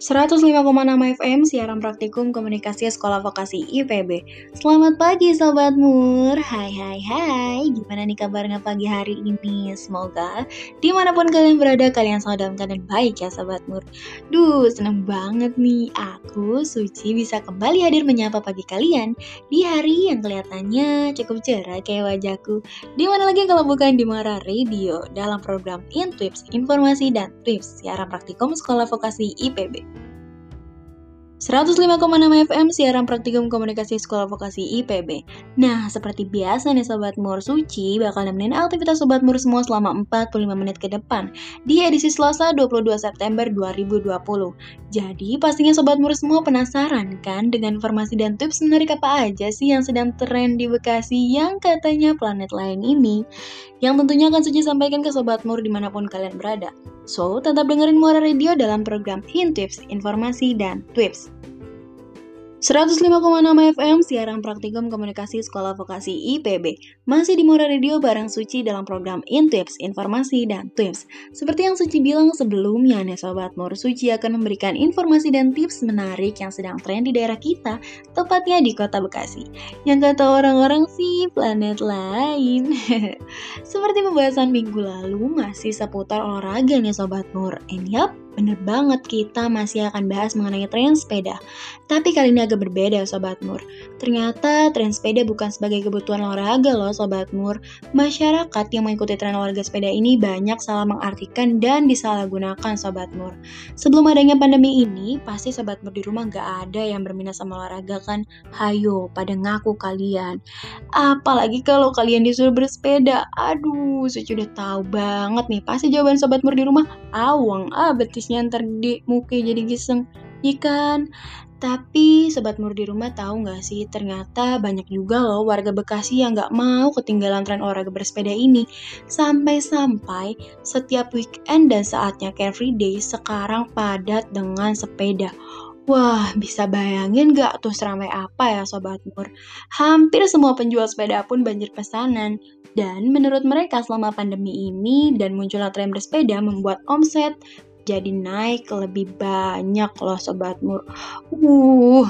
105,6 FM siaran praktikum komunikasi sekolah vokasi IPB Selamat pagi Sobat Mur. Hai hai hai. Gimana nih kabarnya pagi hari ini? Semoga di mana pun kalian berada Kalian selalu dalam keadaan baik ya Sobat Mur. Duh seneng banget nih. Aku Suci bisa kembali hadir menyapa pagi kalian Di hari yang kelihatannya cukup cerah kayak wajahku. Di mana lagi kalau bukan di Mara Radio Dalam program Intips Informasi dan Tips Siaran praktikum sekolah vokasi IPB 105,6 FM siaran praktikum komunikasi sekolah vokasi IPB. Nah, seperti biasa nih Sobat Mur Suci bakal nemenin aktivitas Sobat Mur semua selama 45 menit ke depan di edisi Selasa 22 September 2020. Jadi, pastinya Sobat Mur semua penasaran kan dengan informasi dan tips menarik apa aja sih yang sedang tren di Bekasi yang katanya planet lain ini? Yang tentunya akan Suci sampaikan ke Sobat Mur di mana pun kalian berada. So, tetap dengerin Muara Radio dalam program Hint Tips, Informasi, dan Tips. 105,6 FM siaran praktikum komunikasi sekolah vokasi IPB masih di Mura Radio bareng Suci dalam program Intips, Informasi, dan Tips. Seperti yang Suci bilang sebelumnya nih Sobat Mur, Suci akan memberikan informasi dan tips menarik yang sedang tren di daerah kita, tepatnya di kota Bekasi. Yang kata orang-orang sih planet lain. Seperti pembahasan minggu lalu masih seputar olahraga nih Sobat Mur. And yap, Bener banget, kita masih akan bahas mengenai tren sepeda. Tapi kali ini agak berbeda, Sobat Mur. Ternyata tren sepeda bukan sebagai kebutuhan olahraga loh, Sobat Mur. Masyarakat yang mengikuti tren olahraga sepeda ini banyak salah mengartikan dan disalahgunakan, Sobat Mur. Sebelum adanya pandemi ini, pasti Sobat Mur di rumah gak ada yang berminat sama olahraga kan? Hayo, pada ngaku kalian. Apalagi kalau kalian disuruh bersepeda. Aduh, saya sudah tahu banget nih. Pasti jawaban Sobat Mur di rumah, awang, ah betis artisnya ntar gede muka jadi giseng ikan tapi sobat mur di rumah tahu nggak sih ternyata banyak juga loh warga Bekasi yang nggak mau ketinggalan tren olahraga bersepeda ini sampai-sampai setiap weekend dan saatnya carefree day sekarang padat dengan sepeda Wah, bisa bayangin gak tuh seramai apa ya Sobat Mur? Hampir semua penjual sepeda pun banjir pesanan. Dan menurut mereka selama pandemi ini dan munculnya tren bersepeda membuat omset jadi naik lebih banyak loh Sobat Mur. Uh,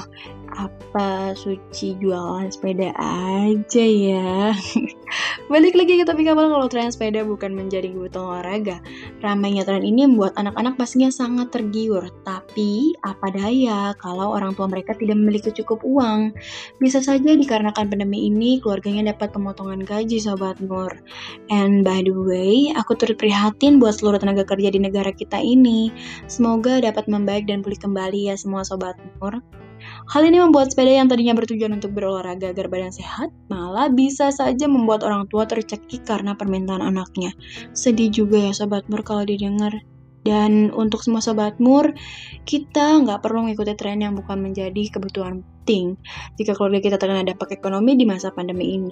apa suci jualan sepeda aja ya? Balik lagi ke topik awal kalau tren sepeda bukan menjadi kebutuhan olahraga ramainya tren ini membuat anak-anak pastinya sangat tergiur. Tapi apa daya kalau orang tua mereka tidak memiliki cukup uang? Bisa saja dikarenakan pandemi ini keluarganya dapat pemotongan gaji sobat Nur. And by the way aku turut prihatin buat seluruh tenaga kerja di negara kita ini. Semoga dapat membaik dan pulih kembali ya semua sobat Nur Hal ini membuat sepeda yang tadinya bertujuan untuk berolahraga agar badan sehat, malah bisa saja membuat orang tua tercekik karena permintaan anaknya. Sedih juga ya Sobat Mur kalau didengar. Dan untuk semua Sobat Mur, kita nggak perlu mengikuti tren yang bukan menjadi kebutuhan penting jika keluarga kita terkena dampak ekonomi di masa pandemi ini.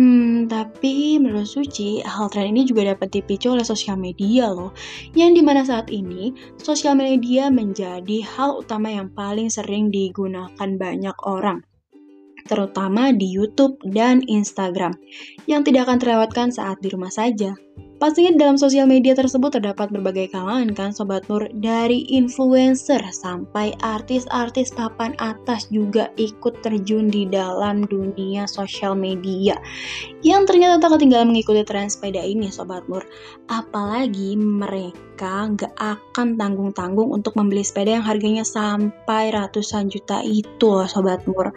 Hmm, tapi menurut Suci, hal tren ini juga dapat dipicu oleh sosial media loh. Yang di mana saat ini, sosial media menjadi hal utama yang paling sering digunakan banyak orang terutama di YouTube dan Instagram, yang tidak akan terlewatkan saat di rumah saja. Pastinya dalam sosial media tersebut terdapat berbagai kalangan kan Sobat Nur Dari influencer sampai artis-artis papan atas juga ikut terjun di dalam dunia sosial media. Yang ternyata tak ketinggalan mengikuti tren sepeda ini Sobat Nur. Apalagi mereka nggak akan tanggung-tanggung untuk membeli sepeda yang harganya sampai ratusan juta itu loh Sobat Nur.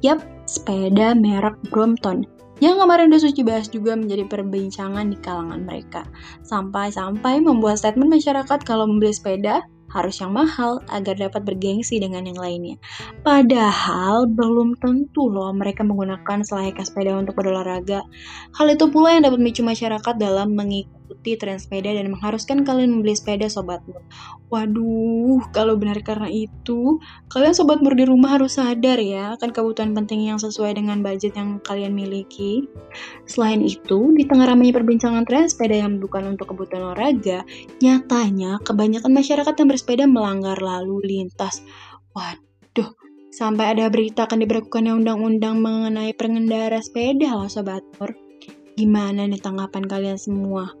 Yap, sepeda merek Brompton yang kemarin udah Suci bahas juga menjadi perbincangan di kalangan mereka. Sampai-sampai membuat statement masyarakat kalau membeli sepeda harus yang mahal agar dapat bergengsi dengan yang lainnya. Padahal belum tentu loh mereka menggunakan selayaknya sepeda untuk berolahraga. Hal itu pula yang dapat memicu masyarakat dalam mengikuti mengikuti tren sepeda dan mengharuskan kalian membeli sepeda Sobat Mur. Waduh, kalau benar karena itu, kalian Sobat Mur di rumah harus sadar ya akan kebutuhan penting yang sesuai dengan budget yang kalian miliki. Selain itu, di tengah ramainya perbincangan tren sepeda yang bukan untuk kebutuhan olahraga, nyatanya kebanyakan masyarakat yang bersepeda melanggar lalu lintas. Waduh, sampai ada berita akan diberlakukannya undang-undang mengenai pengendara sepeda loh Sobat Mur. Gimana nih tanggapan kalian semua?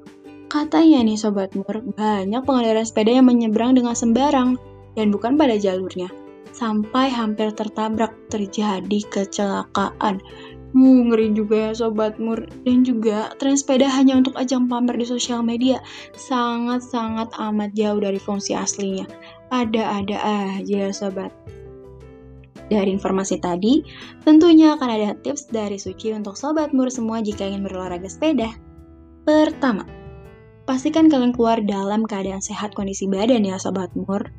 Katanya nih Sobat Mur, banyak pengendara sepeda yang menyeberang dengan sembarang. dan bukan pada jalurnya. Sampai hampir tertabrak terjadi kecelakaan. Uh, ngeri juga ya Sobat Mur. Dan juga tren sepeda hanya untuk ajang pamer di sosial media sangat-sangat amat jauh dari fungsi aslinya. Ada-ada aja ya Sobat. Dari informasi tadi, tentunya akan ada tips dari Suci untuk Sobat Mur semua jika ingin berolahraga sepeda. Pertama, pastikan kalian keluar dalam keadaan sehat kondisi badan ya Sobat Mur.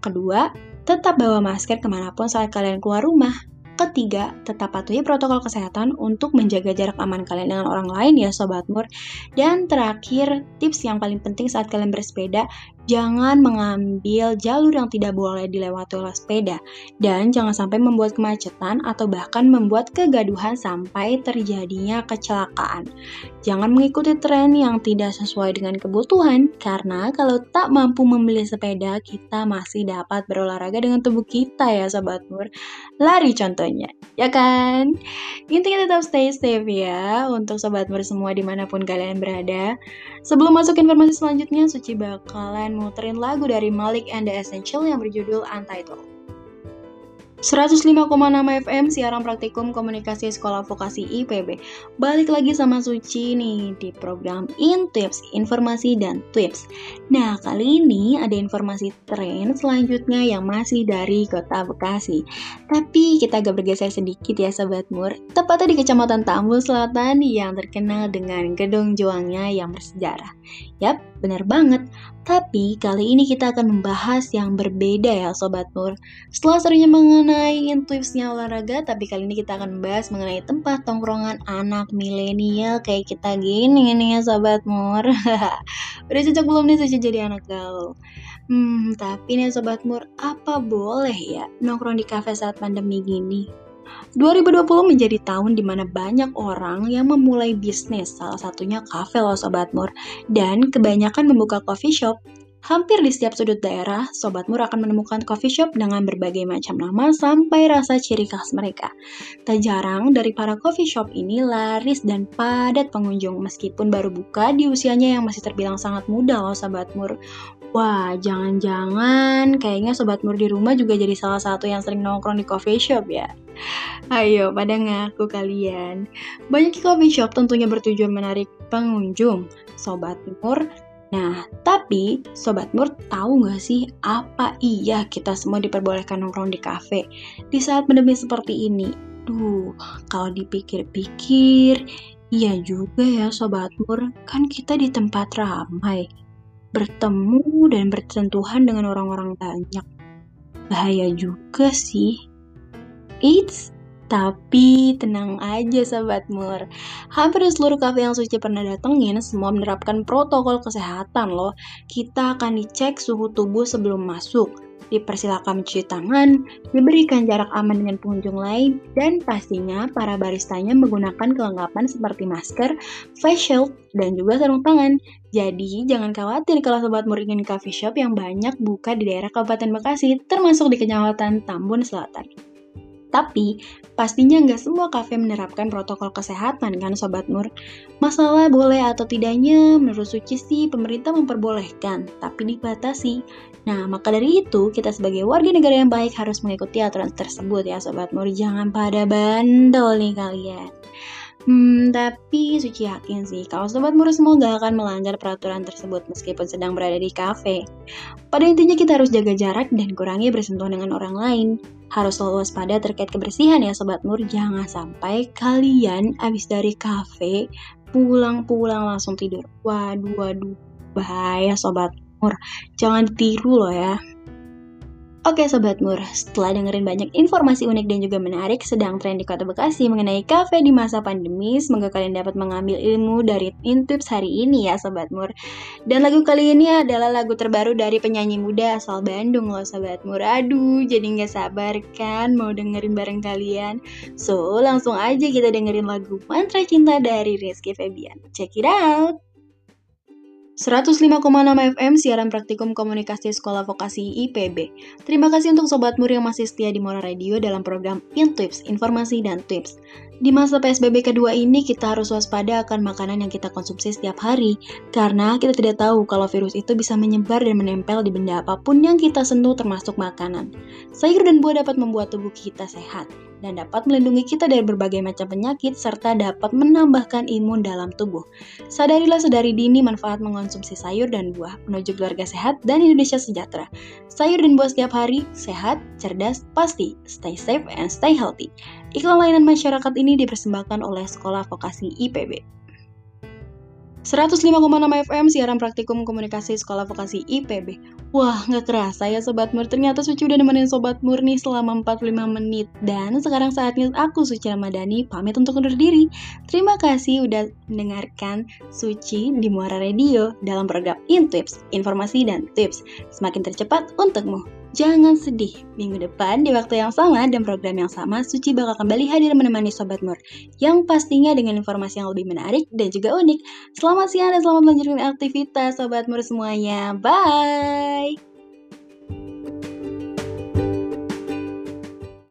Kedua, tetap bawa masker ke mana pun saat kalian keluar rumah. Ketiga, tetap patuhi protokol kesehatan untuk menjaga jarak aman kalian dengan orang lain ya Sobat Mur. Dan terakhir, tips yang paling penting saat kalian bersepeda, jangan mengambil jalur yang tidak boleh dilewati oleh sepeda, dan jangan sampai membuat kemacetan atau bahkan membuat kegaduhan sampai terjadinya kecelakaan. Jangan mengikuti tren yang tidak sesuai dengan kebutuhan, karena kalau tak mampu membeli sepeda, kita masih dapat berolahraga dengan tubuh kita ya Sobat Mur. Lari contohnya, ya kan? Intinya tetap stay safe ya, untuk Sobat Mur semua di mana pun kalian berada. Sebelum masuk informasi selanjutnya, Suci bakalan muterin lagu dari Malik and the Essential yang berjudul Untitled. 105,6 FM siaran praktikum komunikasi sekolah vokasi IPB. Balik lagi sama Suci nih di program In Tips, informasi dan tips. Nah, kali ini ada informasi tren selanjutnya yang masih dari kota Bekasi. Tapi kita agak bergeser sedikit ya Sobat Mur, tepatnya di Kecamatan Tambun Selatan yang terkenal dengan gedung juangnya yang bersejarah. Yap, benar banget. Tapi kali ini kita akan membahas yang berbeda ya Sobat Mur. Setelah serunya mengenai tipsnya olahraga, tapi kali ini kita akan membahas mengenai tempat tongkrongan anak milenial kayak kita gini nih ya Sobat Mur. Udah cocok belum nih sih jadi anak gaul? Hmm, tapi nih Sobat Mur, apa boleh ya nongkrong di kafe saat pandemi gini? 2020 menjadi tahun di mana banyak orang yang memulai bisnis, salah satunya kafe loh Sobat Mur. Dan kebanyakan membuka coffee shop. Hampir di setiap sudut daerah, Sobat Mur akan menemukan coffee shop dengan berbagai macam nama sampai rasa ciri khas mereka. Tak jarang dari para coffee shop ini laris dan padat pengunjung meskipun baru buka di usianya yang masih terbilang sangat muda loh Sobat Mur. Wah, jangan-jangan kayaknya Sobat Mur di rumah juga jadi salah satu yang sering nongkrong di coffee shop ya. Ayo, pada ngaku kalian. Banyak coffee shop tentunya bertujuan menarik pengunjung. Sobat Mur, Nah, tapi Sobat Mur tahu nggak sih apa iya kita semua diperbolehkan nongkrong di kafe di saat pandemi seperti ini? Duh, kalau dipikir-pikir, iya juga ya Sobat Mur, kan kita di tempat ramai, bertemu dan bersentuhan dengan orang-orang banyak. Bahaya juga sih. Eits, tapi tenang aja sahabat mur. Hampir seluruh kafe yang Suci pernah datengin semua menerapkan protokol kesehatan loh. Kita akan dicek suhu tubuh sebelum masuk, dipersilakan mencuci tangan, diberikan jarak aman dengan pengunjung lain, dan pastinya para baristanya menggunakan kelengkapan seperti masker, face shield, dan juga sarung tangan. Jadi jangan khawatir kalau sobat mur ingin coffee shop yang banyak buka di daerah Kabupaten Bekasi, termasuk di Kecamatan Tambun Selatan. Tapi, pastinya nggak semua kafe menerapkan protokol kesehatan kan Sobat Nur? Masalah boleh atau tidaknya, menurut Suci sih pemerintah memperbolehkan, tapi dibatasi. Nah, maka dari itu, kita sebagai warga negara yang baik harus mengikuti aturan tersebut ya Sobat Nur. Jangan pada bandel nih kalian. Hmm, tapi Suci yakin sih kalau Sobat Murus semoga akan melanggar peraturan tersebut meskipun sedang berada di kafe. Pada intinya kita harus jaga jarak dan kurangi bersentuhan dengan orang lain. Harus selalu waspada terkait kebersihan ya Sobat Mur, jangan sampai kalian abis dari kafe pulang-pulang langsung tidur. Waduh, waduh, bahaya Sobat Mur. Jangan ditiru loh ya. Oke Sobat Mur, setelah dengerin banyak informasi unik dan juga menarik sedang tren di kota Bekasi mengenai kafe di masa pandemi, semoga kalian dapat mengambil ilmu dari Intips hari ini ya Sobat Mur. Dan lagu kali ini adalah lagu terbaru dari penyanyi muda asal Bandung loh Sobat Mur. Aduh, jadi nggak sabar kan mau dengerin bareng kalian. So, langsung aja kita dengerin lagu Mantra Cinta dari Rizky Febian. Check it out! 105,6 FM siaran praktikum komunikasi sekolah vokasi IPB. Terima kasih untuk Sobat Mur yang masih setia di Mora Radio dalam program Intips, Informasi dan Tips. Di masa PSBB kedua ini kita harus waspada akan makanan yang kita konsumsi setiap hari karena kita tidak tahu kalau virus itu bisa menyebar dan menempel di benda apa pun yang kita sentuh termasuk makanan. Sayur dan buah dapat membuat tubuh kita sehat dan dapat melindungi kita dari berbagai macam penyakit serta dapat menambahkan imun dalam tubuh. Sadarilah sedari dini manfaat mengonsumsi sayur dan buah menuju keluarga sehat dan Indonesia sejahtera. Sayur dan buah setiap hari, sehat, cerdas, pasti. Stay safe and stay healthy. Iklan layanan masyarakat ini dipersembahkan oleh Sekolah Vokasi IPB. 105,6 FM siaran praktikum komunikasi sekolah vokasi IPB. Wah, nggak kerasa ya Sobat Mur, ternyata Suci udah nemenin Sobat Mur nih selama 45 menit. Dan sekarang saatnya aku Suci Ramadhani pamit untuk undur diri. Terima kasih udah mendengarkan Suci di Muara Radio dalam program Intips, informasi dan tips. Semakin tercepat untukmu. Jangan sedih, minggu depan di waktu yang sama dan program yang sama, Suci bakal kembali hadir menemani Sobat Mur, yang pastinya dengan informasi yang lebih menarik dan juga unik. Selamat siang dan selamat melanjutkan aktivitas Sobat Mur semuanya. Bye!